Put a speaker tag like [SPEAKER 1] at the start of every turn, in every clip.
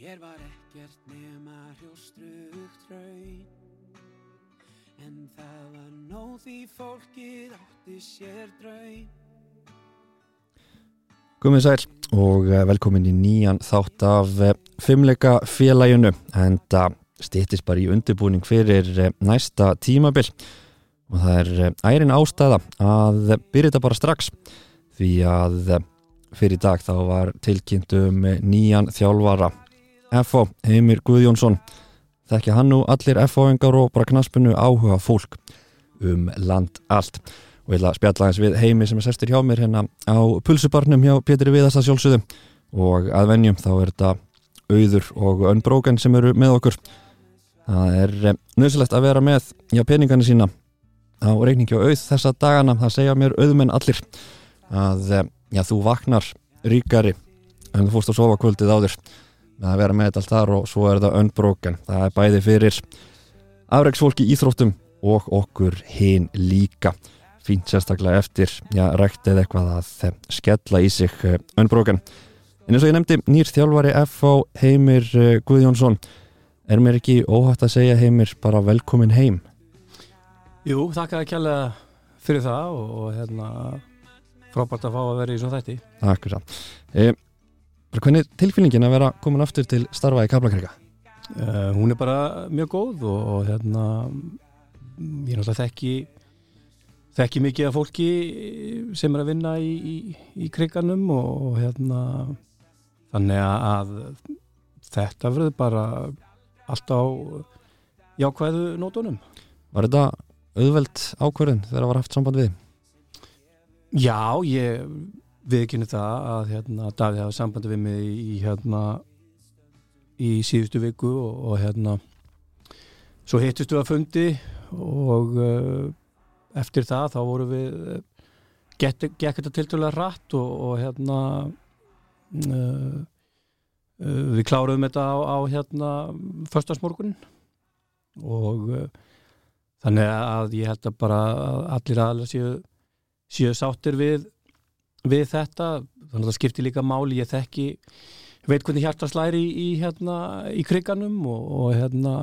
[SPEAKER 1] Hér var ekkert nema hrjóstrugt raun En það var nóg því fólkið átti sér draun
[SPEAKER 2] Guðmið sæl og eh, velkomin í nýjan þátt af eh, fimmleika félaginu en það stýttist bara í undirbúning fyrir eh, næsta tímabil. Og það er ærin ástæða að byrja þetta bara strax því að fyrir dag þá var tilkynnt um eh, nýjan þjálfara FO Heimir Guðjónsson. Þekkja hann nú allir FO-engar og bara knaspinu áhuga fólk um land allt. Og ég ætla að spjalla eins við heimi sem er sestur hjá mér hérna á pulsubarnum hjá Pétri Viðasta sjálfsögðu. Og að venjum þá er þetta auður og önbróken sem eru með okkur. Það er nöðsilegt að vera með já, peningana sína á reikningi og auð þessa dagana, það segja mér auðmenn allir að eh, já, þú vaknar ríkari en þú fórst að sofa kvöldið áður. með að vera með allt þar og svo er þetta önbróken það er bæði fyrir afreiksfólki íþróttum og okkur hinn líka fínt sérstaklega eftir, já, ræktið eitthvað að skella í sig önbróken. En eins og ég nefndi, nýr þjálfari F.O. Heimir eh, Guðjónsson, er mér ekki óhætt að segja Heimir bara velkomin heim?
[SPEAKER 3] Jú, þakka að kjalla fyrir það og, og hérna frábært að fá að vera í svona þætti
[SPEAKER 2] Takk fyrir það. E, hvernig er tilfinningin að vera komin aftur til starfa í Kaplakrika?
[SPEAKER 3] uh, Hún er bara mjög góð og, og hérna ég náttúrulega þekki þekki mikið af fólki sem er að vinna í, í, í kriganum og, og hérna þannig að þetta verður bara allt á jákvæðu nótunum
[SPEAKER 2] Var þetta auðveld ákvörðin þegar það var haft samband við?
[SPEAKER 3] Já, ég viðkynni það að hérna, Davíð hafa sambandi við mig í, hérna, í síðustu viku og, og hérna svo hittust við að fundi og uh, eftir það þá voru við uh, gekk þetta tiltölulega rætt og, og hérna uh, uh, við kláruðum þetta á, á hérna förstasmorgunin og uh, þannig að ég held að bara allir aðlega séu séu sáttir við, við þetta þannig að það skiptir líka máli ég þekki, veit hvernig hjarta slæri í, í, hérna, í kriganum og, og hérna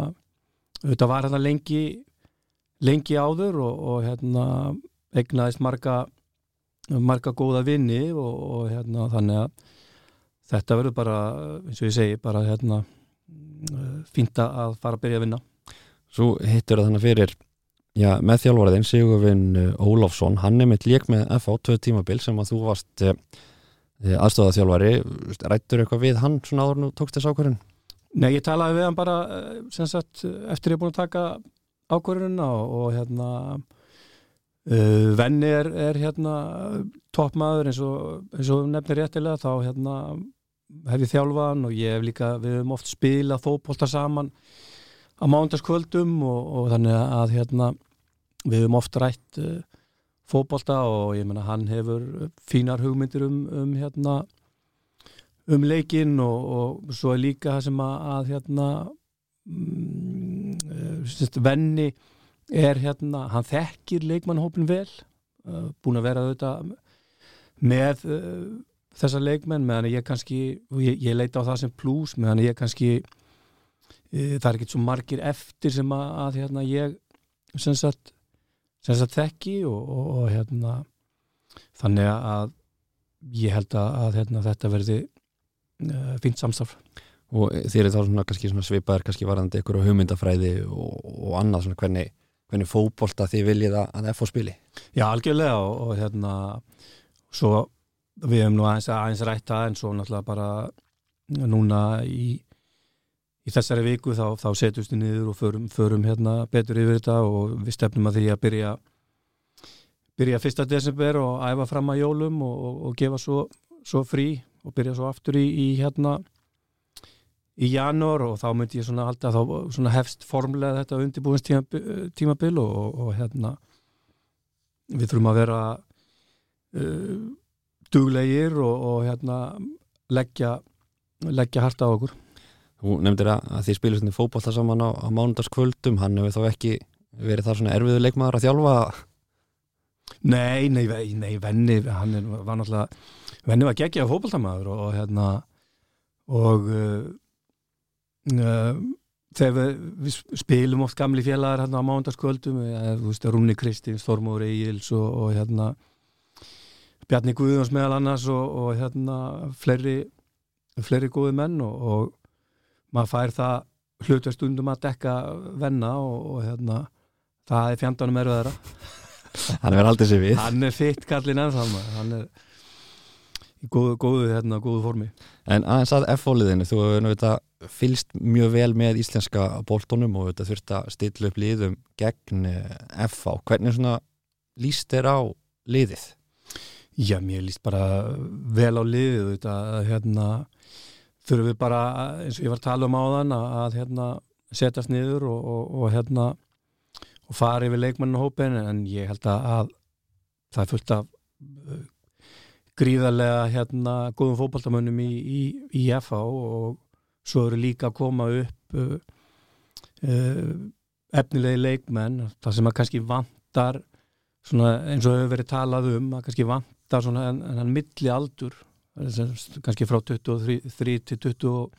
[SPEAKER 3] þetta var hérna lengi lengi áður og, og hérna egnaðist marga marga góða vinni og, og hérna þannig að þetta verður bara, eins og ég segi bara hérna fínt að fara að byrja að vinna.
[SPEAKER 2] Svo hittur það þannig fyrir Já, með þjálfaraðinn Sigurvin Ólafsson, hann er mitt lék með FH 2 tímabil sem að þú varst eh, aðstofað þjálfari rættur eitthvað við hann svona áður nú tókst þess ákvörðin?
[SPEAKER 3] Nei, ég talaði við hann bara sagt, eftir ég er búin að taka ákvörðunna og, og hérna uh, venni er, er hérna toppmaður eins og, eins og nefnir réttilega þá hérna hef ég þjálfaðan og ég hef líka við höfum oft spilað fókbólta saman á mándaskvöldum og, og þannig að hérna við höfum oft rætt uh, fókbólta og ég menna hann hefur fínar hugmyndir um, um hérna um leikinn og, og svo er líka það sem að, að hérna um, venni er hérna, hann þekkir leikmannhópin vel uh, búin að vera auðvitað með uh, þessa leikmenn meðan ég kannski, ég, ég leita á það sem pluss meðan ég kannski uh, það er ekkert svo margir eftir sem að, að hérna, ég sem sagt, sem sagt þekki og, og, og hérna þannig að ég held að, að hérna, þetta verði uh, fínt samstaf
[SPEAKER 2] Og þér er þá svona, kannski svona svipaðar kannski varðandi ykkur á hugmyndafræði og, og annað svona hvernig, hvernig fókbólta þið viljið að, að FO spili?
[SPEAKER 3] Já, algjörlega og, og hérna svo við hefum nú aðeins, aðeins rætta en svo náttúrulega bara núna í, í þessari viku þá, þá setjumst við niður og förum, förum hérna betur yfir þetta og við stefnum að því að byrja byrja fyrsta desember og æfa fram að jólum og, og, og gefa svo, svo frí og byrja svo aftur í, í hérna í janúar og þá myndi ég svona halda þá svona hefst formlega þetta undirbúinst tímabil og, og, hérna við þurfum að vera uh, duglegir og hérna leggja leggja harta á okkur
[SPEAKER 2] Þú nefndir að, að þið spilur svona fókbólta saman á, á mánudagskvöldum, hann hefur þá ekki verið þar svona erfiðu leikmaður að þjálfa?
[SPEAKER 3] Nei, nei, nei, Venni hann er, var náttúrulega Venni var geggjað fókbóltamaður og, og hérna og uh, uh, þegar við, við spilum oft gamli félagar hérna á mándaskvöldum eða, þú veist, Rúni Kristins, Þormóður Egils og, og hérna Bjarni Guðjóns meðal annars og, og hérna fleiri fleiri góði menn og maður fær það hlutverstundum að dekka venna og, og hérna það er fjandanum erfiðara
[SPEAKER 2] Hann er aldrei sér við
[SPEAKER 3] hann er fitt kallin ennþá hann er í góðu, góðu, hérna, góðu formi
[SPEAKER 2] En aðeins að F-fóliðinu, þú hefur þetta fylst mjög vel með íslenska bóltónum og þetta þurft að stilla upp liðum gegn eh, F-á. Hvernig svona líst þér á liðið?
[SPEAKER 3] Já, mér líst bara vel á liðið þetta, hérna, þurfum við bara, eins og ég var að tala um áðan að, að hérna, setjast niður og, og, og hérna og fara yfir leikmannahópin en ég held að, að það er fullt af uh, gríðarlega hérna góðum fókbaltamönnum í, í, í FH og svo eru líka að koma upp uh, uh, efnilegi leikmenn það sem að kannski vantar svona, eins og hefur verið talað um að kannski vantar svona en hann milli aldur kannski frá 23 til 20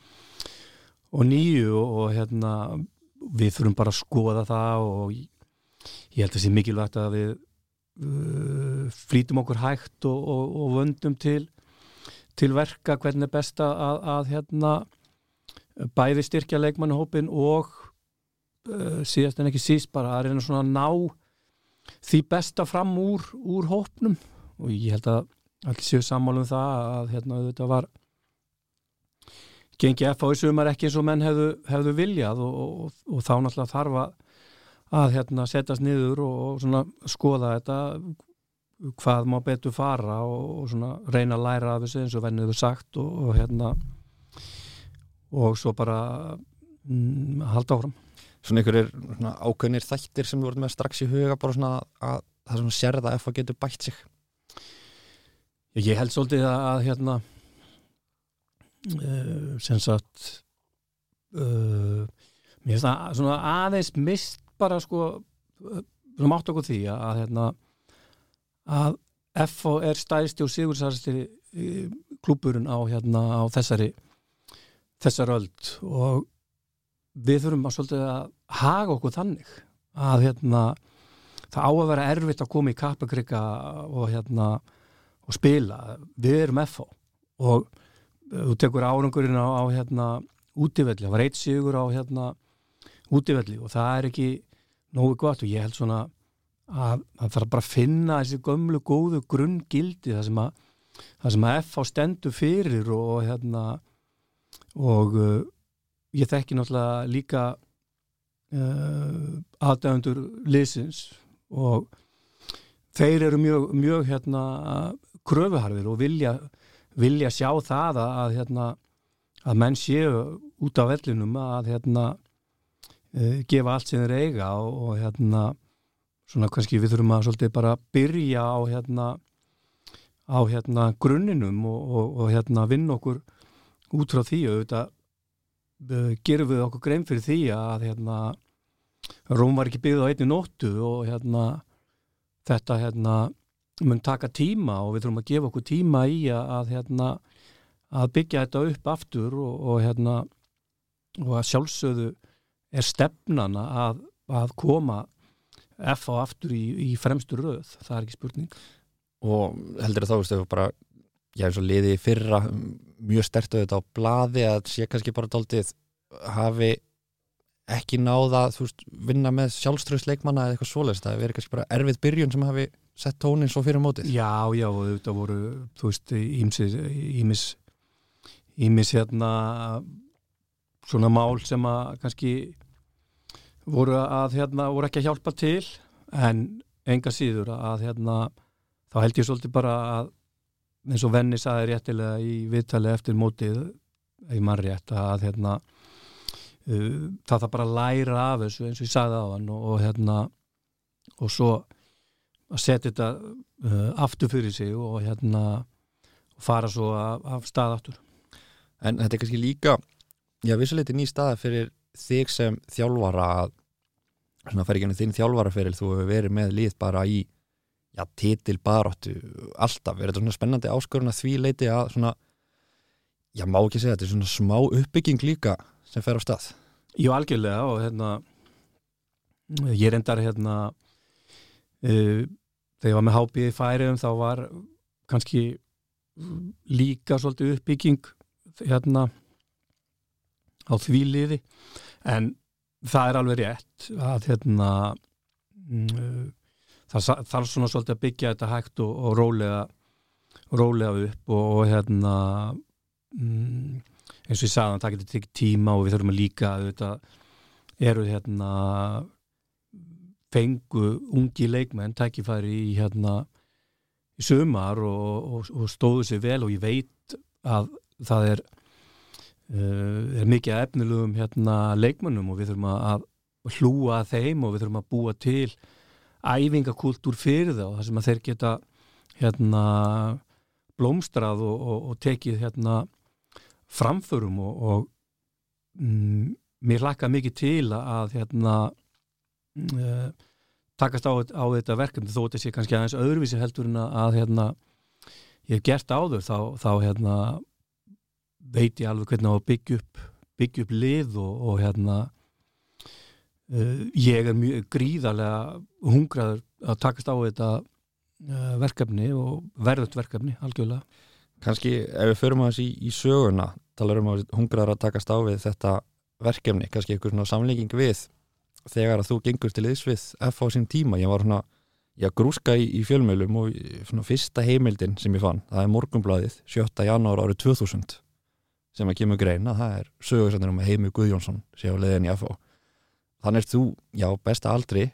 [SPEAKER 3] og hérna við þurfum bara að skoða það og ég held að það sé mikilvægt að við uh, flýtum okkur hægt og, og, og vöndum til til verka hvernig er best að, að hérna bæði styrkja leikmannahópin og uh, síðast en ekki síst bara að reyna svona að ná því besta fram úr, úr hópnum. Og ég held að allir séu sammálum það að hérna þetta var gengið F á í sumar ekki eins og menn hefðu, hefðu viljað og, og, og þá náttúrulega þarf að, að hérna, setjast niður og, og skoða þetta hvað má betur fara og reyna að læra af þessu eins og venniðu sagt og hérna og svo bara mm, halda áfram.
[SPEAKER 2] Svona ykkur er ákveðnir þættir sem þú voruð með strax í huga bara svona að það svona sérða ef það getur bætt sig
[SPEAKER 3] Ég held svolítið að, hérna uh, sem sagt uh, mér finnst það svona aðeins mist bara sko uh, svona mátt okkur því að, að hérna að FO er stæðsti og sigursarsti klúburinn á hérna á þessari þessar öld. Og við þurfum að svolítið að haga okkur þannig að hérna það á að vera erfitt að koma í kappakrygga og hérna og spila, við erum FO og þú tekur árangurinn á, á hérna útivelli, það var eitt sigur á hérna útivelli og það er ekki nógu gott. Og ég held svona að það þarf bara að finna þessi gömlu góðu grunngildi það sem að það sem að FH stendur fyrir og hérna og uh, ég þekki náttúrulega líka uh, aðdæfundur liðsins og þeir eru mjög, mjög hérna kröfuharfir og vilja vilja sjá það að, að hérna að menn séu út af vellinum að hérna uh, gefa allt sem þeir eiga og, og hérna svona kannski við þurfum að svolítið bara byrja á hérna á hérna grunninum og, og, og hérna vinna okkur út frá því. Og auðvitað uh, gerum við okkur grein fyrir því að hérna Róm var ekki byggð á einni nóttu og hérna þetta hérna mun taka tíma og við þurfum að gefa okkur tíma í að, hérna að byggja þetta upp aftur og, og hérna og að sjálfsögðu er stefnana að, að koma F á aftur í, í fremstur röð, það er ekki spurning.
[SPEAKER 2] Og heldur þá veist, bara ég hef svo liðið í fyrra mjög stert auðvitað á bladi að sé kannski bara daldið hafi ekki náða þú veist, vinna með sjálfströðsleikmanna eða eitthvað svoleiðist, það hefur verið kannski bara erfið byrjun sem hafi sett tónin svo fyrir mótið?
[SPEAKER 3] Já, já, þetta voru þú veist, ímis ímis, hérna svona mál sem að kannski voru að hérna, voru ekki að hjálpa til en enga síður að hérna þá held ég svolítið bara að eins og Venni saði réttilega í viðtali eftir mótið í mannrétt að hérna uh, það það bara læra af þessu eins og ég sagði á hann og, og hérna og svo að setja þetta uh, aftur fyrir sig og hérna fara svo af, af staðaftur
[SPEAKER 2] En þetta er kannski líka já, vissuleiti ný staða fyrir þig sem þjálfara að svona fer ekki henni þinn þjálfara fyrir þú hefur verið með líð bara í já, titil baróttu, alltaf. Er þetta svona spennandi áskorun að því leiti að svona já, má ekki segja, þetta er svona smá uppbygging líka sem fer á stað?
[SPEAKER 3] Jú, algjörlega og hérna ég reyndar hérna þegar ég var með hábið í færiðum þá var kannski líka svolítið uppbygging hérna á því liði. En það er alveg rétt að hérna uh, það þarf svona svolítið að byggja þetta hægt og, og rólega rólega upp og, og hérna um, eins og ég sagði, það getur tekið tíma og við þurfum að líka auðvitað, eru hérna fengu ungi leikmenn tækifæri í hérna í sumar og, og, og stóðu sér vel og ég veit að það er, uh, er mikið efnilegum hérna leikmennum og við þurfum að hlúa þeim og við þurfum að búa til æfingakultúr fyrir og það sem að þeir geta hérna blómstrað og, og tekið hérna framförum og mm, mér hlakka mikið til að hérna uh, takast á, á þetta verkefni þó þetta sé kannski aðeins öðruvísi heldur en að hérna ég hef gert áður þá, þá hérna veit ég alveg hvernig að byggja upp byggja upp lið og, og hérna uh, ég er mjög gríðarlega hungraður að takast á þetta uh, verkefni og verðut verkefni algjörlega.
[SPEAKER 2] Kannski ef við förum að þessi í, í söguna talar um að hungraður að takast á við þetta verkefni, kannski einhver svona samlíking við þegar að þú gengur til yðsvið F á sín tíma, ég var svona ég grúska í, í fjölmjölum og svona fyrsta heimildin sem ég fann, það er morgumbladið 7. janúar árið 2000 sem að kemur greina, það er sögursannir um Heimi Guðjónsson sé á leðin í F þannig er þú, já, besta aldri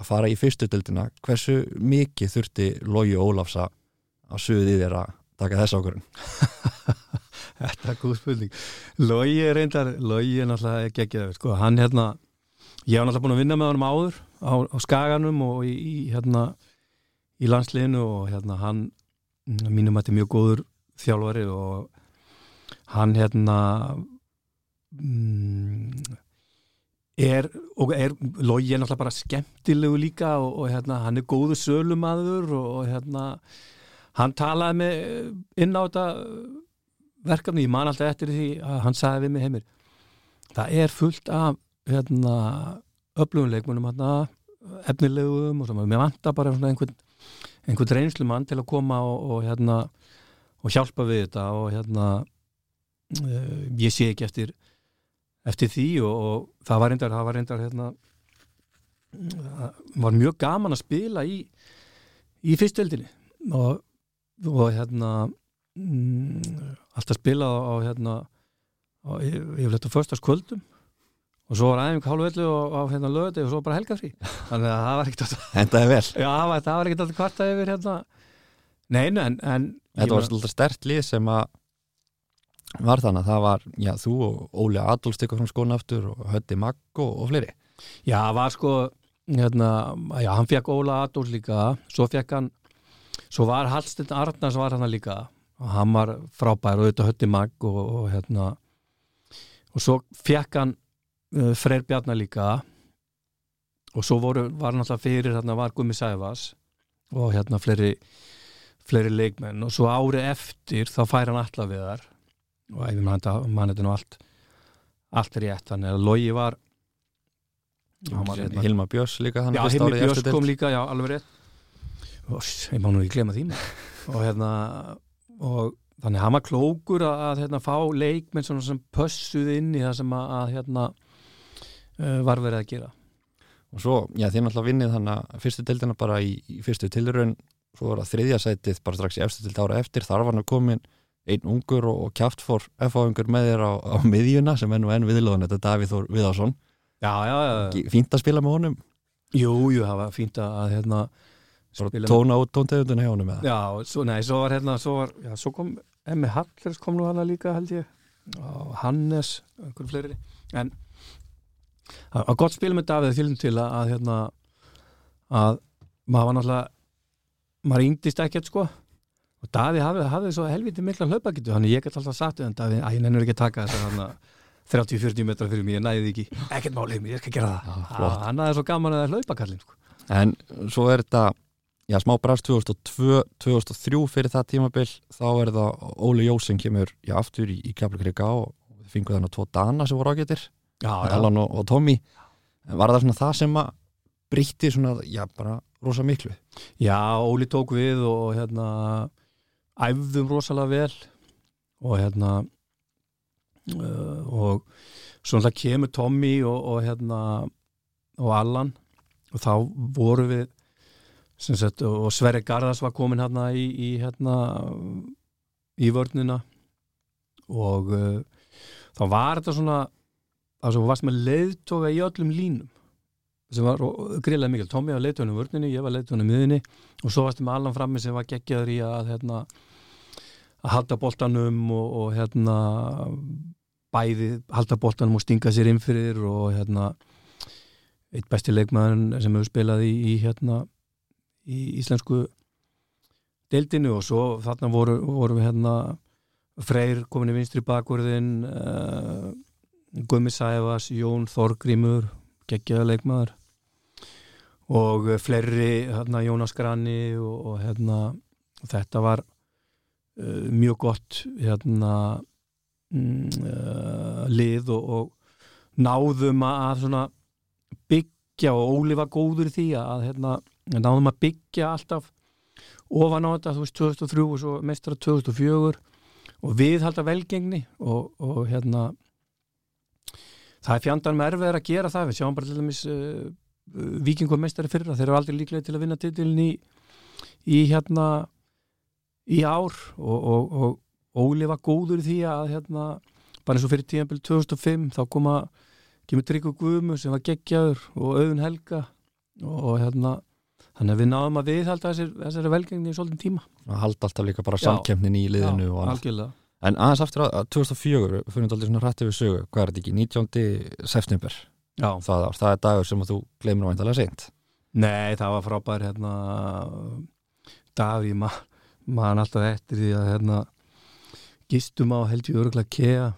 [SPEAKER 2] að fara í fyrstu dildina hversu mikið þurfti Lógi Ólafsa að suðið þér að taka þess ákvörðun?
[SPEAKER 3] Þetta er góð spurning. Lógi er reyndar, Lógi er náttúrulega geggjaður, sko, hann hérna ég hef náttúrulega búin að vinna með honum áður á, á skaganum og í, í hérna í landsliðinu og hérna hann mínum að þetta er mjög góður þjálfari og hann hérna mm, er og er, Lógi er náttúrulega bara skemmtilegu líka og, og hérna hann er góðu sölumadur og, hérna hann talaði með inn á þetta verkefni, ég man alltaf eftir því að hann sagði við mig heimir það er fullt af hérna, öflugunleikmunum hérna, efnilegum og svona, mér vantar bara einhvern, einhvern reynslumann til að koma og, og hérna og hjálpa við þetta og hérna uh, ég sé ekki eftir eftir því og, og það var reyndar, það var reyndar hérna var mjög gaman að spila í í fyrstöldinni og og hérna mm, alltaf spilað á hérna á, vil þetta förstaskvöldum og svo var aðeins hálfveldu og á hérna lögði og svo bara helgafrí. Þannig að það var ekkert alltaf
[SPEAKER 2] Endaði vel.
[SPEAKER 3] Já, það var ekkert alltaf kvarta yfir hérna. Nein, en, en
[SPEAKER 2] Þetta var alltaf stert lið sem að var þannig að það var, já, þú og Óli Adolf stikkur frá skónu aftur og Hötti Magg og, og fleiri.
[SPEAKER 3] Já, það var sko hérna, já, hann fekk Óla Adolf líka. Svo fekk hann svo var Hallstein Arnars var hann líka. Og hann var frábær og auðvitað hötti mag og, og hérna. Og svo fekk hann Freyr Bjarnar líka. Og svo voru, var hann alltaf fyrir hérna var Gumi Sæfas og hérna fleiri, fleiri leikmenn. Og svo árið eftir þá fær hann alltaf við þar og ef mann þetta nú allt allt er rétt, þannig að Lógi var
[SPEAKER 2] var, hérna, Hilma Björns líka
[SPEAKER 3] Já, Hilma Björns kom líka, já, alveg rétt. Ég má nú ekki glema því og hérna og þannig hann var klókur að, að hérna, fá leikmenn sem pössuð inn í það sem að, hérna var verið að gera.
[SPEAKER 2] Og svo, já þið náttúrulega vinnið þannig að fyrstu tildina bara í, í fyrstu tilraun svo var það þriðja sætið bara strax í efstu tild ára eftir, þar var hann komin einn ungur og, og kjátt fór FH-ungur með þér á, á miðjuna sem enn og enn viðlóðan, þetta Davíð Þór Viðásson
[SPEAKER 3] Já, já, já
[SPEAKER 2] Fínt að spila með honum?
[SPEAKER 3] Jú, jú, það var fínt að hérna
[SPEAKER 2] tóna út tóntegundinu hjá honum?
[SPEAKER 3] Já, svo, nei, svo var hérna svo, var, já, svo kom Emmi Hallers kom nú hana líka held ég og Hannes, einhvern fleiri. En það var gott spil með Davíð fylgum til að, að hérna að maður var náttúrulega maður yngdist ekkert sko. Og Davíð hafði, hafði svo helviti mikla hlaupakitu hann ég get alltaf sagt en Davíð, að ég nennur ekki að taka þess að hann 30-40 metrar fyrir mig, ég næði ekki. Ekkert málið mér, ég skal gera það. Hann aðeins svo gaman að hlaupa kallin sko.
[SPEAKER 2] en svo er þetta já, smá brast 2002-2003 fyrir það tímabill, þá er það Óli Jósing kemur já, aftur í, í Keflakrika og fenguð þannig tvo Dana sem voru ágættir
[SPEAKER 3] já.
[SPEAKER 2] Alan og, og Tommy var það svona það sem að breytti svona, já bara rosa miklu
[SPEAKER 3] Já, Óli tók við og hérna æfðum rosalega vel og hérna uh, og svona kemur Tommy og, og hérna og Allan og þá voru við sagt, og Sverri Garðars var komin hérna í, í hérna í vörnina og uh, þá var þetta svona það sem varst með leiðtoga í öllum línum. Sem var greiðlega mikil. Tommy var leiðtogunum vörninu, ég var leiðtogunum miðinni og svo varst með Allan frammi sem var geggjaður í að hérna að halda boltanum og, og hérna bæði halda boltanum og stinga sér inn fyrir og hérna eitt besti leikmaður sem hefur spilað í, í hérna í íslensku deildinu og svo þarna voru, voru við hérna Freyr komin í vinstri bakverðin uh, Gumi Sæfas, Jón Þorgrímur geggjaða leikmaður. Og fleiri hérna Jónas Grani og, og hérna þetta var uh, mjög gott hérna uh, lið og, og náðum að byggja og Óli var góður í því að hérna, náðum að byggja alltaf ofan á þetta, þú veist 2003 og svo mestra 2004 og við halda velgengni og, og hérna það er fjandan með erfið að gera það við sjáum bara til dæmis uh, vikingum mestari fyrra, þeir eru aldrei líklega til að vinna titilin í, í hérna í ár og, og, og Óli var góður í því að hérna, bara eins og fyrir tíðanbíl 2005 þá koma, kemur Tryggur Guðmu sem var geggjaður og auðun Helga og hérna þannig að við náðum að viðhalda þessari, þessari velgengni í svolítinn tíma.
[SPEAKER 2] að halda alltaf líka bara
[SPEAKER 3] Já.
[SPEAKER 2] samkemnin í liðinu
[SPEAKER 3] Já,
[SPEAKER 2] og
[SPEAKER 3] algjörlega.
[SPEAKER 2] En aðeins aftur að, að 2004 fyrir þetta aldrei svona rætti við sögu, hvað er þetta ekki 19. september,
[SPEAKER 3] Já.
[SPEAKER 2] það, það er dagur sem að þú gleymir væntalega seint
[SPEAKER 3] Nei, það var frábær hérna Daví, ma maður alltaf eftir því að hérna gistum á held ég örgulega kea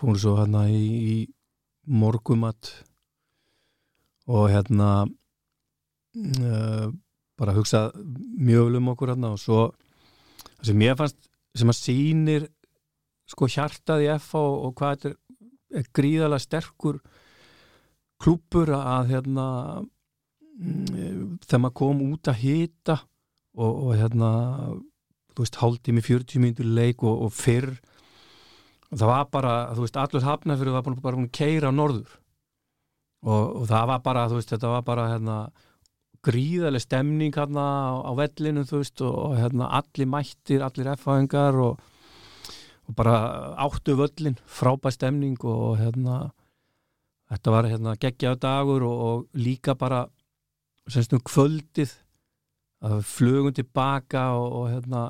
[SPEAKER 3] fórum svo hérna í, í morgumat og hérna uh, bara hugsa mjög vel um okkur hérna og svo það sem ég fannst sem að sýnir sko hjartað í FH og, og hvað þetta er, er gríðalega sterkur klúpur að hérna mm, þegar maður kom út að hita og, og hérna þú veist, hálftími 40 mínútur leik og, og fyrr og það var bara, þú veist, allur hafnafyrir var bara búin að keira á norður. Og, og það var bara, þú veist, þetta var bara hérna gríðaleg stemning hérna á, vellinu, þú veist, og, hérna allir mættir, allir F-fæðingar og, og bara áttu völlin, frábær stemning og hérna þetta var hérna geggjaðu dagur og, og líka bara semst um kvöldið að við flugum tilbaka og, og hérna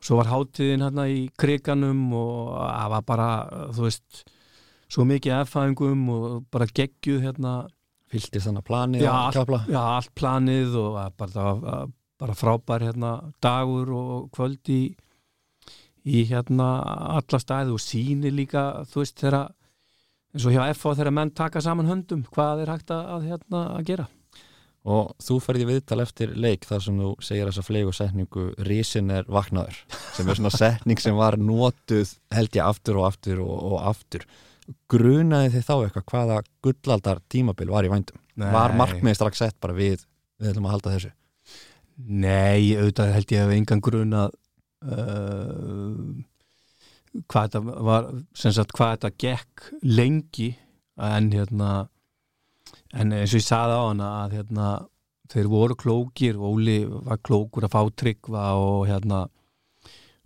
[SPEAKER 3] svo var hátíðin hérna í kriganum og það var bara, þú veist svo mikið erfæðingum og bara geggjuð hérna
[SPEAKER 2] fylgtist þannig að planið
[SPEAKER 3] Já, allt-
[SPEAKER 2] kafla
[SPEAKER 3] já, allt planið og að bara, það var bara frábær hérna dagur og kvöld í, í hérna alla staði og síni líka þú veist þegar eins og hjá FH þegar menn taka saman höndum hvað er hægt að, að, hérna, að gera?
[SPEAKER 2] Og þú ferði viðtal eftir leik þar sem þú segir þessa flegu setningu risin er vaknaður sem er svona setning sem var notuð held ég aftur og aftur og, og aftur grunaði þið þá eitthvað hvaða gullaldar tímabil var í vændum? Var markmiði strax sett bara við við ætlum að halda þessu?
[SPEAKER 3] Nei, auðvitað held ég að engan grun að uh, hvað þetta var sem sagt hvað þetta gekk lengi en hérna en eins og ég saði á hana að hérna þeir voru klókir Óli var klókur að fá tryggva og hérna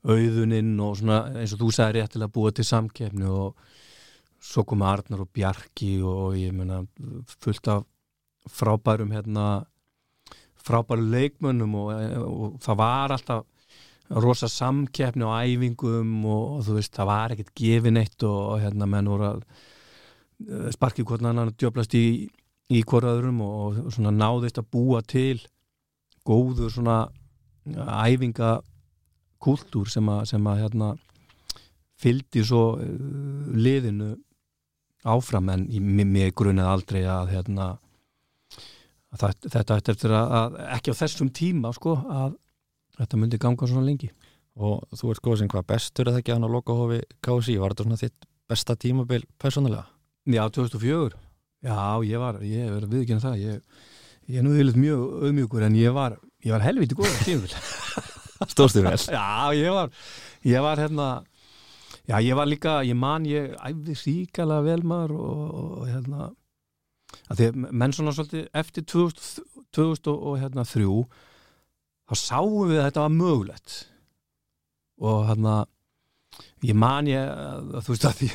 [SPEAKER 3] auðuninn og svona eins og þú sagði réttilega búið til samkeppni og svo kom Arnar og Bjarki og ég meina fullt af frábærum hérna frábæru leikmönnum og, og það var alltaf rosa samkeppni á æfingum og, og þú veist, það var ekkert gefin eitt og, og hérna menn voru að eh, sparki hvort annan djöblast í, í hvoraðurum og, og svona náðist að búa til góður svona æfinga kultúr sem að, sem að hérna fylgdi svo uh, liðinu áfram en mér grunaði aldrei að hérna að það, þetta eftir að, að ekki á þessum tíma sko að þetta myndi ganga svona lengi
[SPEAKER 2] og þú ert góð sem hvað bestur eða ekki hann á lokahofi KSI, var þetta svona þitt besta tímabil persónulega?
[SPEAKER 3] Já, 2004 Já, ég var, ég verður að viðkynna það ég, ég er nú yfirleitt mjög auðmjögur en ég var, ég var helviti góð tímabil
[SPEAKER 2] Stóðstu vel?
[SPEAKER 3] Já, ég var, ég var hérna Já, ég var líka, ég man, ég æfði síkala vel maður og, og hérna að því að menn svona svolítið eftir 2000, 2003 og, hérna, þá sáum við að þetta var mögulegt. Og hérna ég man ég, að, þú veist að því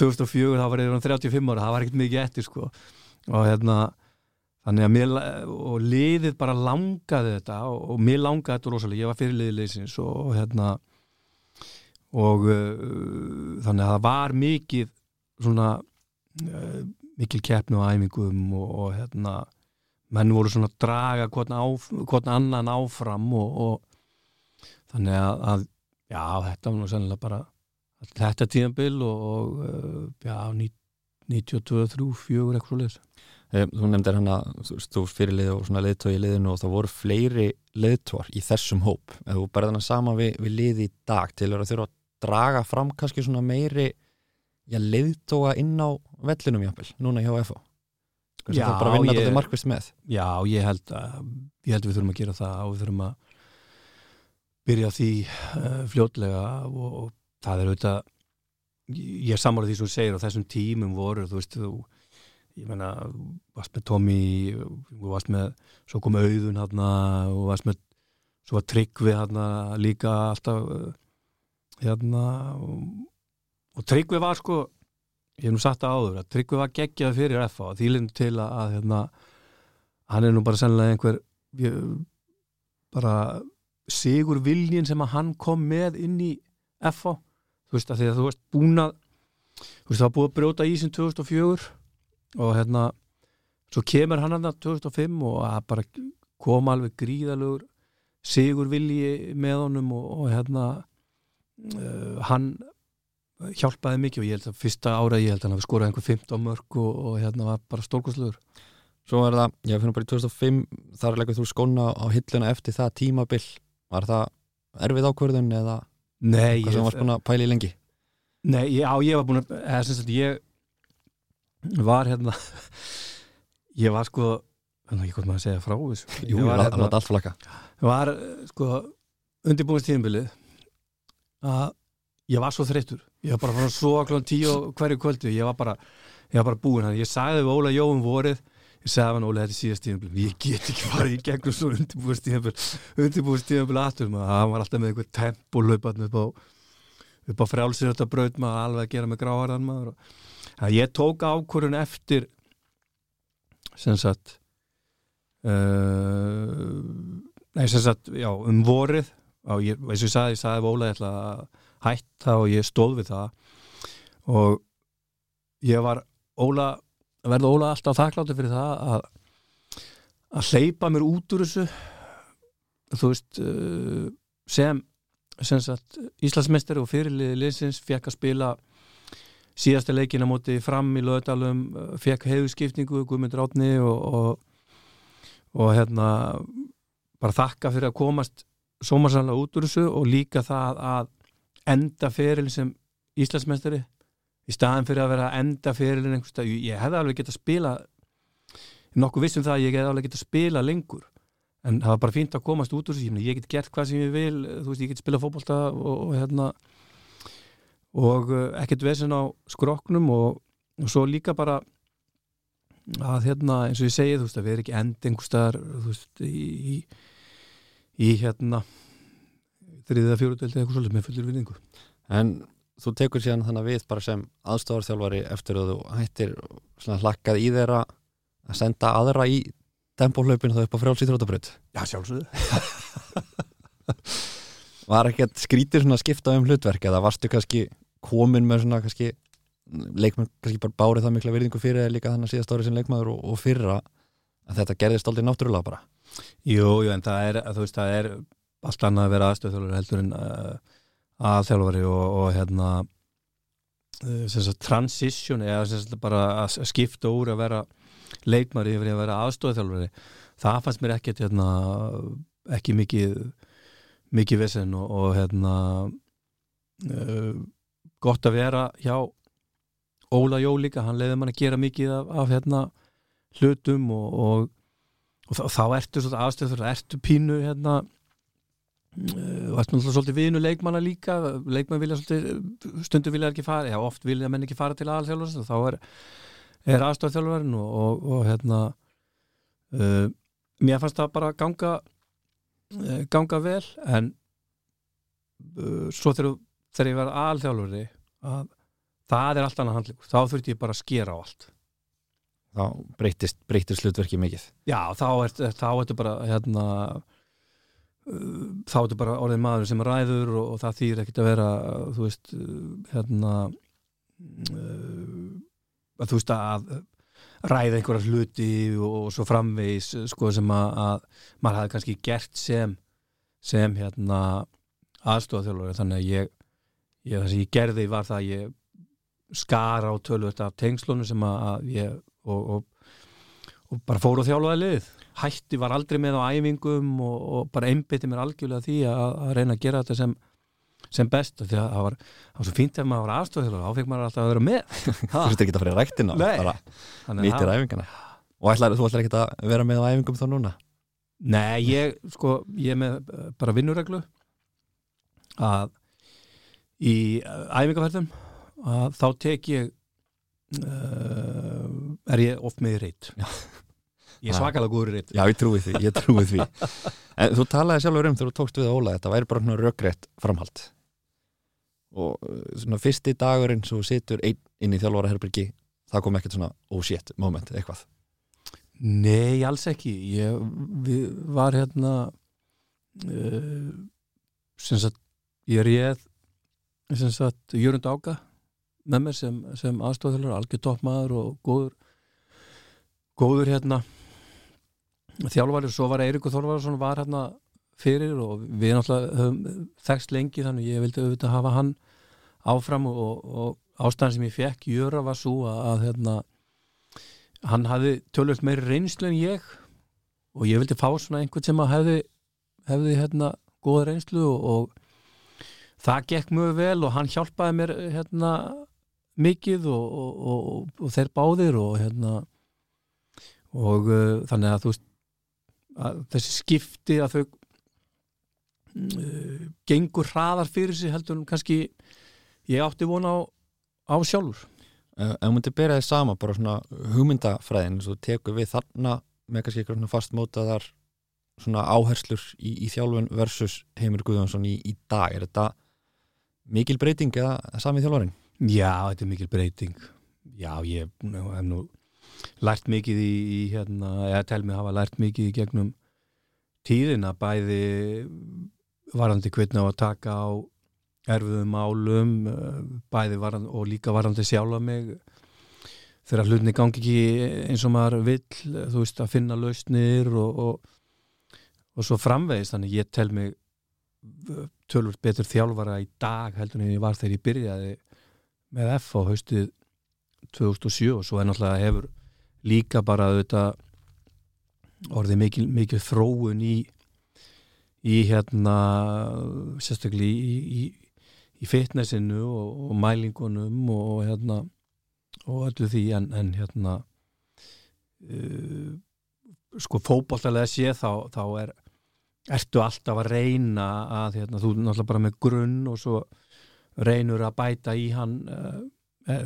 [SPEAKER 3] 2004 þá var ég um 35 ára, það var ekkert mikið eftir sko. Og hérna þannig að mér, og liðið bara langaði þetta og, og mér langaði þetta rosalega, ég var fyrir liðileysins og, og hérna og uh, þannig að það var mikið svona uh, mikil keppnu á æfingum og, og hérna menn voru svona að draga hvort annan áfram og, og þannig að, að já, þetta var nú sennilega bara þetta tíðanbill og, og uh, já, 92, 3, 4 eitthvað svo leiðis
[SPEAKER 2] Þú nefndir hann að þú fyrirlið og svona leiðtói í liðinu og það voru fleiri leiðtóar í þessum hóp. Þú berði þannig sama við, við liði í dag til að þurfa að draga fram kannski svona meiri já, leiðtóa inn á vellinum jáfnvel, núna hjá FO. Já, það bara vinna þetta markvist með.
[SPEAKER 3] Já, ég held að ég held að við þurfum að gera það og við þurfum að byrja því uh, fljótlega og, og það er auðvitað ég er samanlega því sem þú segir og þessum tímum voru, þú veist, þú ég menna, varst með Tommy og varst með, svo kom auðun hérna og varst með svo var Tryggvi hérna líka alltaf hérna og, Tryggvi var sko ég hef nú sagt það áður að Tryggvi var geggjað fyrir FA og þýlinn til að, hérna, hann er nú bara sennilega einhver ég, bara sigur viljin sem að hann kom með inn í FA þú veist að því að þú veist búin að þú veist það var búið að brjóta í sin 2004 og hérna svo kemur hann hann 2005 og að bara koma alveg gríðalugur sigur vilji með honum og, og hérna uh, hann hjálpaði mikið og ég held að fyrsta ára ég held að hann hafi skorað einhver 15 mörg og, og hérna var bara stórkosluður
[SPEAKER 2] Svo er það, ég finnum bara í 2005 þar leggur þú skóna á hilluna eftir það tímabill, var það erfið ákvörðun eða
[SPEAKER 3] Nei,
[SPEAKER 2] hvað sem var búin að pæli lengi?
[SPEAKER 3] Nei, já, ég var búin að, eða sem sagt ég var hérna ég var sko ég maður að segja frá þessu.
[SPEAKER 2] Jú,
[SPEAKER 3] var,
[SPEAKER 2] hérna, allt flaka
[SPEAKER 3] var sko undirbúinst tíðinbilið að ég var svo þreyttur. Ég var bara frá svo klón tíu hverju kvöldu ég var bara, ég var bara búin hann ég sagði við Óla Jóum vorið ég sagði hann Óla þetta er síðast tíðinbil ég get ekki farið í gegnum svo undirbúinst tíðinbil undirbúinst tíðinbil aftur það var alltaf með einhver temp og löpat upp á, á frjálsiröta braut maður alveg að gera með gráharðan maður. Og að ég tók ákvörðun eftir sem sagt uh, nei sem sagt já, um vorið og ég, eins og ég sagði, ég sagði Óla ég ætla að hætta og ég stóð við það. Og ég var Óla verði Óla alltaf þakkláttu fyrir það að að hleypa mér út úr þessu? Þú veist uh, sem, sem sagt Íslandsmeisteri og fyrirliði liðsins fekk að spila síðasta leikin á móti fram í löðdalum uh, fekk heiðuskipningu Guðmundur Átni og, og, og hérna bara þakka fyrir að komast sómarsanlega út úr þessu og líka það að enda ferilin sem Íslandsmeistari í staðan fyrir að vera að enda ferilin ég hefði alveg gett að spila nokkuð vissum það að ég hefði alveg gett að spila lengur. En það var bara fínt að komast út úr þessu. Ég get gert hvað sem ég vil, þú veist ég get spila fókbólta og, og hérna. Og uh, ekkert vesen á skroknum og, og svo líka bara að hérna eins og ég segi þú veist að við erum ekki end einhverstaðar þú veist í, í, í hérna þriðið að fjóruðveldi eitthvað svolítið með fullir vinningu
[SPEAKER 2] En þú tekur síðan þannig við bara sem aðstofarþjálfari eftir að þú hættir hlakkað í þeirra að senda aðra í tempóhlaupin þá upp á frjálsýþrótabröð
[SPEAKER 3] Já sjálfsögðu.
[SPEAKER 2] Var ekkert skrítir svona skipta um hlutverk eða varstu kannski komin með svona kannski leikmenn kannski bara bárið það mikla virðingu fyrir líka þannig að síðast árið sem leikmaður og, og fyrra að þetta gerðist aldrei náttúrulega bara
[SPEAKER 3] Jú, jú, en það er, veist, það er allt annað að vera aðstöðþjálfur heldur en uh, aðþjálfari og, og hérna uh, sagt, transition eða sagt, bara að skipta úr að vera leikmari yfir að vera aðstöðþjálfari það fannst mér ekkert hérna, ekki mikið mikið vesen og, og hérna uh, gott að vera hjá Óla Jó líka, hann leiði mann að gera mikið af, af hérna hlutum og, og, og þá, þá ertu svona aðstöður, ertu pínu hérna uh, og ertu náttúrulega svolítið vinu leikmanna líka? Leikmann vilja svolítið, stundu vilja ekki fara já, oft vilja menn ekki fara til aðalþjálfur þá er, er aðstöðarþjálfurinn og, og, og hérna uh, mér fannst það bara ganga uh, ganga vel en uh, svo þegar, þegar ég var aðalþjálfuri að það er allt annað handling þá þurfti ég bara að skera á allt
[SPEAKER 2] þá breytist, breytist slutverki mikið.
[SPEAKER 3] Já, þá er ertu bara hérna uh, þá ertu bara orðið maður sem ræður og, og það þýr ekkert að vera þú veist, uh, hérna uh, þú veist að ræða einhverja hluti og, og svo framvegis sko sem að, að maður hafi kannski gert sem sem hérna aðstofþjálfur þannig að ég, ég það sem ég gerði var það að ég skara á tölvöld af tengslunum sem að ég og, og, og bara fór og þjálfaði lið hætti var aldrei með á æfingum og, og bara einbytti mér algjörlega því að, að reyna að gera þetta sem, sem best því að það var, það var svo fínt ef maður var aðstofþjálfur þá fekk maður alltaf að vera með.
[SPEAKER 2] Þú þurftir ekki að fara í ræktina nýttir æfingana og ætlar, þú ætlar ekki að vera með á æfingum þá núna?
[SPEAKER 3] Nei, ég, sko, ég með uh, bara vinnureglu að í uh, æfingarferðum að þá tek ég uh, er ég oft með reyt. Ég er svakalega góður reyt.
[SPEAKER 2] Já, ég trúi því, ég trúi því. En þú talaði sjálfur um þegar þú tókst við Óla þetta væri bara svona rökrétt framhald. Og uh, svona fyrsti dagurinn svo situr einn inn í þjálfara herbergi það kom ekkert svona oh shit moment eitthvað?
[SPEAKER 3] Nei, alls ekki. Ég við, var hérna uh, sem sagt ég réð sem sagt Jörund Áka með mér sem, sem aðstofþjálfur algjör toppmaður og góður góður hérna. Þjálfari, svo var Eiríkur Þorvarsson var hérna fyrir og við náttúrulega höfum þekst lengi þannig ég vildi auðvitað hafa hann áfram og, og ástæðan sem ég fekk Jöra var svo að, að hérna hann hafði tölvöld meiri reynslu en ég og ég vildi fá svona einhvern sem að hefði, hefði hérna góða reynslu og, og það gekk mjög vel og hann hjálpaði mér hérna mikið og, og, og, og þeir báðir og hérna og uh, þannig að þú veist að þessi skipti að þau uh, gengur hraðar fyrir sig heldur kannski ég átti vona á, á sjálfur
[SPEAKER 2] Ef ef myndir bera þið sama bara svona hugmyndafræðin svo tekur við þarna með kannski eitthvað fastmótaðar svona áherslur í, í þjálfun versus Heimir Guðjónsson í, í dag er þetta mikil breyting eða sami þjálfarin?
[SPEAKER 3] Já, þetta er mikil breyting Já, ég hef nú lært mikið í, í hérna, eða tel mig hafa lært mikið í gegnum tíðina bæði varandi hvernig á að taka á erfiðum málum eh, bæði varandi, og líka varandi sjálfa mig. Þegar hlutinni gangi ekki eins og maður vill þú veist að finna lausnir og, og, og svo framvegist þannig ég tel mig tölvöld betur þjálfara í dag heldur en ég var þegar ég byrjaði með F á haustið 2007 og svo er náttúrulega hefur líka bara auðvitað orðið mikil, mikil þróun í í hérna sérstaklega í, í, í fitnessinu og, og mælingunum og hérna og öllu því en, en hérna uh, sko fótbolltalega sé þá, þá er ertu alltaf að reyna að hérna, þú er náttúrulega bara með grunn og svo reynur að bæta í hann uh,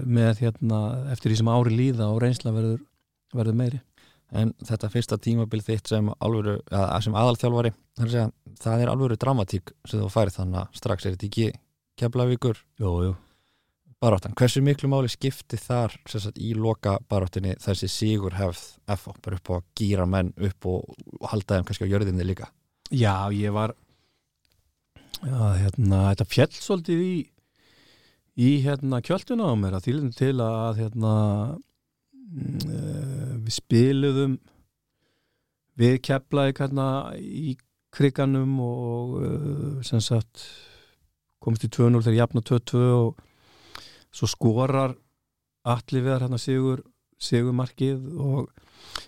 [SPEAKER 3] með hérna eftir því sem ári líða og reynsla verður, verður meiri
[SPEAKER 2] En þetta fyrsta tímabil þitt sem, alvöru, að, sem aðalþjálfari segja, það er alvöru dramatík sem þú færið þannig að strax er þetta ekki keflavíkur baráttan. Hversu miklu máli skipti þar sagt, í loka baráttinni þessi sigur hefð FO bara upp á að gýra menn upp og, halda þeim kannski á jörðinni líka?
[SPEAKER 3] Já, ég var já, hérna, þetta fjall svolítið í í hérna kjölduna á mér að þýlum til að hérna uh, við spiluðum við keflaði hérna í kriganum og uh, sem sagt komst í 2-0 þegar jafna 2-2 og svo skorar allir við hérna sigur sigurmarkið og,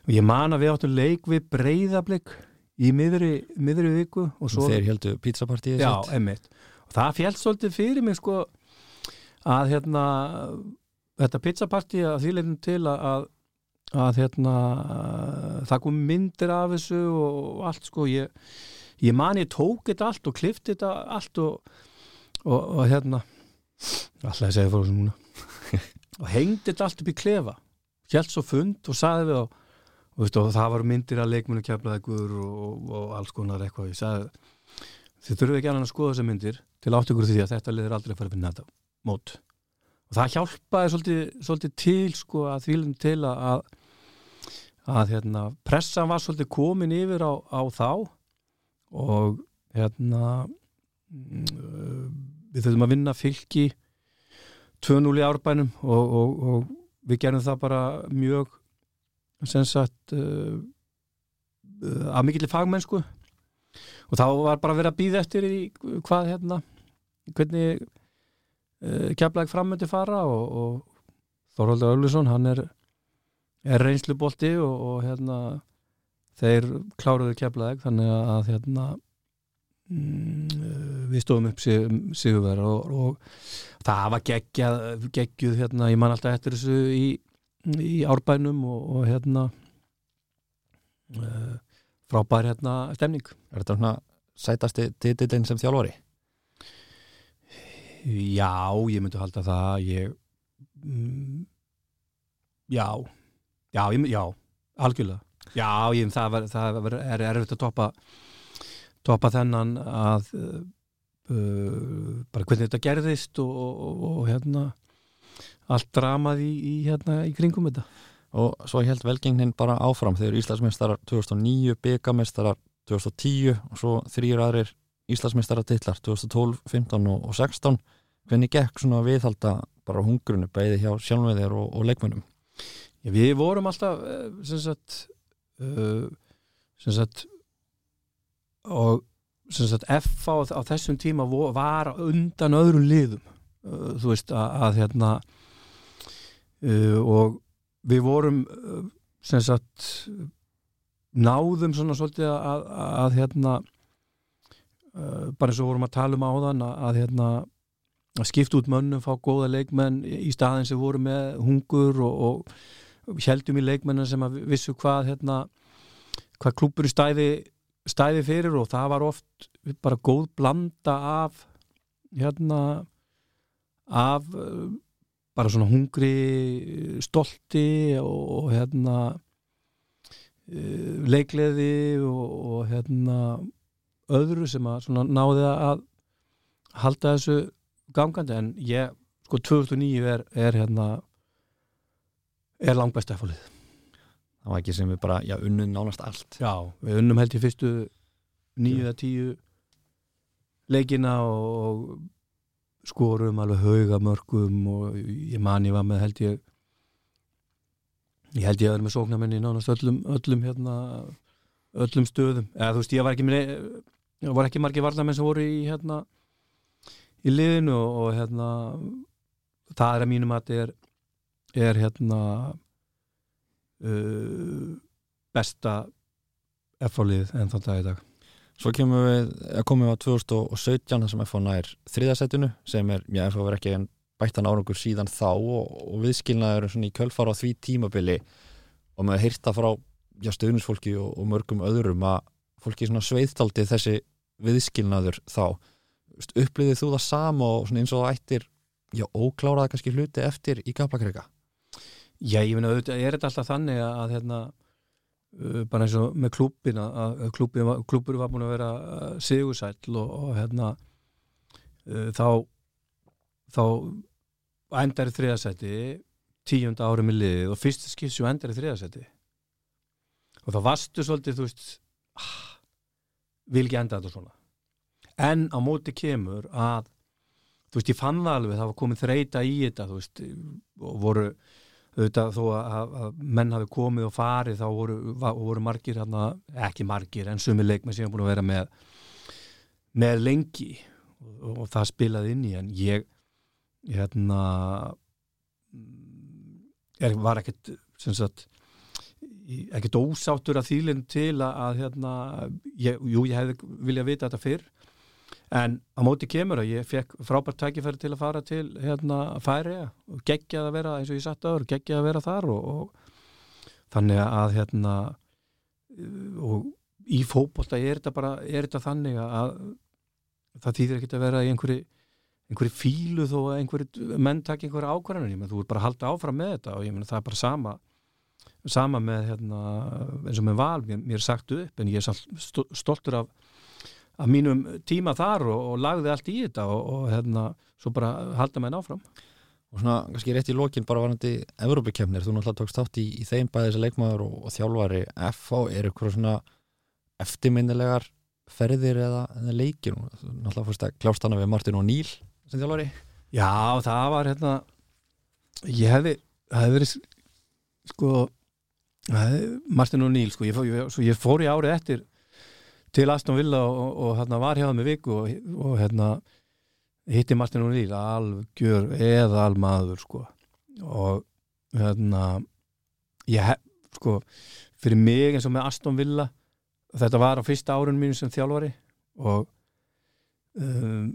[SPEAKER 3] og ég man að við áttum leik við breyðablik í miðri, miðri viku og svo
[SPEAKER 2] þeir heldu
[SPEAKER 3] einmitt. Og það fjallt svolítið fyrir mig sko að hérna þetta pizzapartí að því leitum til að, að, hérna það kom myndir af þessu og allt sko ég, ég man ég tók þetta allt og klifti þetta allt og, og, og hérna alltaf að segja fyrir þessu núna. Og hengdi þetta allt upp í klefa hjælt svo fund og saði við á og, veist, og það var myndir að leikmennu keflaðegur og, og alls konar eitthvað ég sagði þið þurfum ekki annað að skoða þessar myndir til átt ykkur því að þetta liður aldrei að fara að finna þetta mót. Og það hjálpaði svolítið, svolítið til sko að þvílum til að að, að hérna, pressan var svolítið komin yfir á, á þá og hérna mm, við þurfum að vinna fylki 2-0 í árbænum og, og, og við gerum það bara mjög sem sagt uh, uh, að mikill fagmennsku. Og þá var bara verið að býða eftir í hvað hérna hvernig uh, keflaði frammöndi fara og, og Þorvaldur Öglusson hann er, er reynslubolti og, og hérna þeir kláruðu keflaði þannig að hérna mm, við stóðum upp sig- sigurverðar og, og það var geggjað, geggjuð hérna, ég man alltaf eftir þessu í, í árbænum og, og hérna uh, frábær hérna stemning
[SPEAKER 2] Er þetta svona sætasti titillin sem þjálfari?
[SPEAKER 3] Já, ég myndi halda það ég mm, Já Já, ég, já, algjörlega. Já, ég, það, var, það var, er erfitt að toppa toppa þennan að uh, bara hvernig þetta gerðist og, og, og hérna allt dramað í, í, hérna, í kringum þetta.
[SPEAKER 2] Og svo held velgengnin bara áfram eru Íslandsmeistarar 2009, byggameistarar 2010 og svo þrýr aðrir Íslandsmeistaratitlar 2012, 15 og, og 16 hvernig gekk svona viðhalda bara hungrunu bæði hjá sjálfveðir og, og leikmönnum
[SPEAKER 3] Já, við vorum alltaf eh, sem sagt, uh, sem sagt og sem sagt F á, á þessum tíma var undan öðrum liðum uh, þú veist að, að hérna og við vorum sem sagt náðum svona svolítið að, að, að hérna bara eins og vorum að tala um áðan að hérna að skipta út mönnum, fá góða leikmenn í staðin sem voru með hungur og, og heldum í leikmennin sem að vissu hvað hérna, hvað klúpur í stæði stæði fyrir og það var oft bara góð blanda af hérna af uh, bara svona hungri stolti og, hérna uh, leikleði og, og hérna öðru sem að svona náði að halda þessu gangandi. En ég, sko 2009 er, er hérna er langbæst efalið
[SPEAKER 2] það var ekki sem við bara, já, unnum nánast allt.
[SPEAKER 3] Já, við unnum held ég fyrstu nýju eða tíu leikina og skorum alveg hauga mörgum og ég man ég var með held ég ég held ég að vera með sóknarmenni nánast öllum, öllum hérna öllum stöðum, eða þú veist ég var ekki með það var ekki margir varnamenn sem voru í hérna í liðinu og, og hérna það er að mínum að þetta er er hérna uh, besta F-fálið en þann dag í dag.
[SPEAKER 2] Svo kemur við, komum við á 2017 þar sem FH nær þriðasettinu sem er, já, FH verið ekki en bættan árangur síðan þá og, og viðskilnaður í kjölfar á því tímabili og með heyrta frá stöðnisfólki og, og mörgum öðrum að fólki sveiðtaldi þessi viðskilnaður þá. Upplýðið þú það sama og eins og það ættir já, ókláraða kannski hluti eftir í Gaplakrika
[SPEAKER 3] Já, ég finna auðvitað, er þetta alltaf þannig að, að hérna, uh, bara eins og með klúbbin að klúbbin var, búin að vera uh, sigursæll og, og hérna uh, þá þá endar þriðasæti tíunda árum í liðið og fyrst skipsju endar þriðasæti. Og þá varstu svolítið, þú veist ah, vil ekki enda þetta svona. En á móti kemur að þú veist, ég fann það alveg, það var komið þreita í þetta, þú veist, og voru auðvitað þó að, að, menn hafi komið og farið þá voru, voru margir hana, ekki margir en sumi leikmenn sem er búin að vera með með lengi og, og það spilaði inn í en ég hérna er, var ekkert sagt ekkert ósáttur að þýlinn til að hérna, ég, jú, ég hefði viljað vita þetta fyrr en á móti kemur að ég fekk frábært tækifæri til að fara til hérna, færi og geggjað að vera eins og ég satt áður, geggjað að vera þar og, og þannig að hérna og í fótbolta er þetta bara er þetta þannig að það þýðir ekkert að vera í einhverju einhverju fílu þó að einhverju menn takk einhverju ákvarðanir, þú er bara að halda áfram með þetta og ég menn það er bara sama sama með hérna eins og með val, mér, er sagt upp en ég er stoltur af af mínum tíma þar og, og lagði allt í þetta og, og hérna svo bara halda menn áfram.
[SPEAKER 2] Og svona kannski rétt í lokin bara varandi Evrópukefnir, þú náttúrulega tókst þátt í, í þeim bæði þessi leikmaður og, og þjálfari FH, er ykkur svona eftirminnilegar ferðir eða, eða leikir? Náttúrulega fórst að klást hana við Martin og Níl sem þjálfari.
[SPEAKER 3] Já, það var hérna ég hefði, hefði verið sko hefði- Martin og Níl, sko ég, fór- ég, svo ég fór í árið eftir til Aston Villa og, og, hérna var hjá það með viku og, og hérna hitti Martin Níl algjör eða almaður sko. Og hérna ég hef, sko fyrir mig eins og með Aston Villa þetta var á fyrsta árun mínu sem þjálfari og um,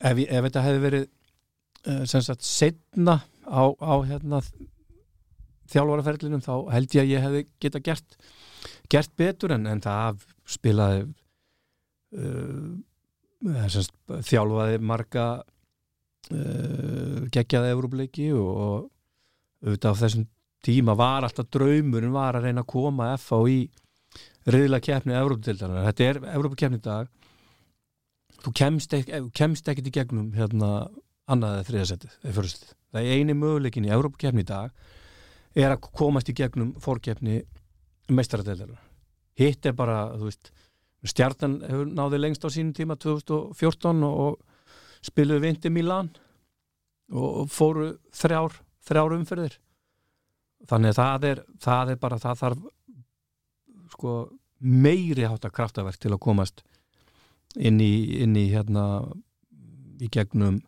[SPEAKER 3] ef, ef þetta hefði verið uh, sem sagt setna á, á hérna þjálfaraferlinum þá held ég að ég hefði geta gert gert betur en, en það spilaði uh, eða sem sagt, þjálfaði marga uh, geggjaði Európleiki og, auðvitað á þessum tíma var alltaf draumurinn var að reyna að koma FH í riðla keppni Európdeildarinnar, þetta er Európakeppni dag. Þú kemst, ek, kemst ekkit í gegnum hérna annað eða þriðasettið, eða fyrirstið það er eini möguleikin í Európakeppni dag er að komast í gegnum fórkeppni meistaradeildarinnar hitt er bara, þú veist stjartan hefur náði lengst á sínum tíma 2014 og, spiluðu vindi Milan og fóru þrjár þrjár umferðir. Þannig að það er, það er bara það þarf sko meiri hátta kraftaverk til að komast inn í, inn í hérna í gegnum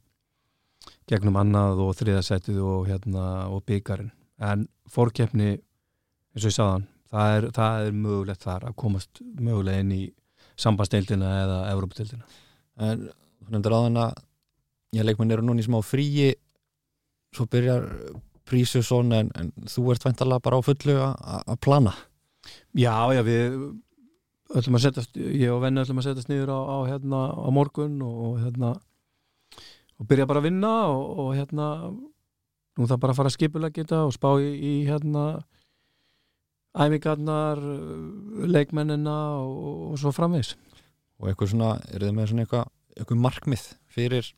[SPEAKER 3] gegnum annað og þriðasætið og hérna og byggarinn en fórkeppni eins og ég sagðan það er, það er mögulegt þar að komast mögulega inn í sambandsdeildina eða Evrópadeildina
[SPEAKER 2] en þú nefndir áðan að ég leikmenn eru núna í smá fríi svo byrjar prísusson en, en þú ert væntalega bara á fullu að plana?
[SPEAKER 3] Já, já, við öllum að setjast, ég og venni öllum að setjast niður á, á, hérna, á morgun og hérna og byrja bara að vinna og, og hérna nú það bara að fara að skipulega geta og spá í, í hérna æfingarnar, leikmennina og, og svo framvegs
[SPEAKER 2] og eitthvað svona, eru þið með svona eitthvað eitthvað markmið fyrir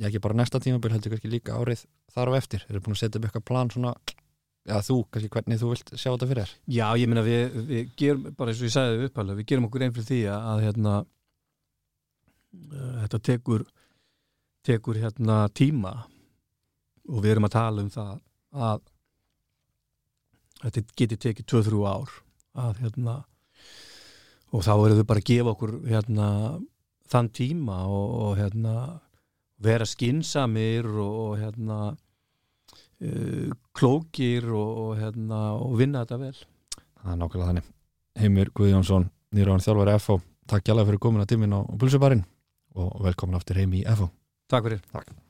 [SPEAKER 2] já ekki bara næsta tímabil heldur kannski líka árið þar á eftir, eru búin að setja upp eitthvað plan svona, já þú, kannski hvernig þú vilt sjá þetta fyrir þér?
[SPEAKER 3] Já, ég meina við, við gerum, bara eins og ég sagði upphæðlega, við gerum okkur einn fyrir því að, að hérna uh, þetta tekur tekur hérna tíma. Og við erum að tala um það að þetta geti tekið 2-3 ár að hérna og þá erum við bara að gefa okkur hérna þann tíma og, og hérna vera skinsamir og, og hérna uh, klókir og, og, hérna, og vinna þetta vel.
[SPEAKER 2] Það er nákvæmlega þannig. Heimir Guðjónsson, nýraðan þjálfari FH takk hjálpa fyrir komin að tímin á Pulsubarinn og velkomin aftur heim í FH
[SPEAKER 3] Takk fyrir.
[SPEAKER 2] Takk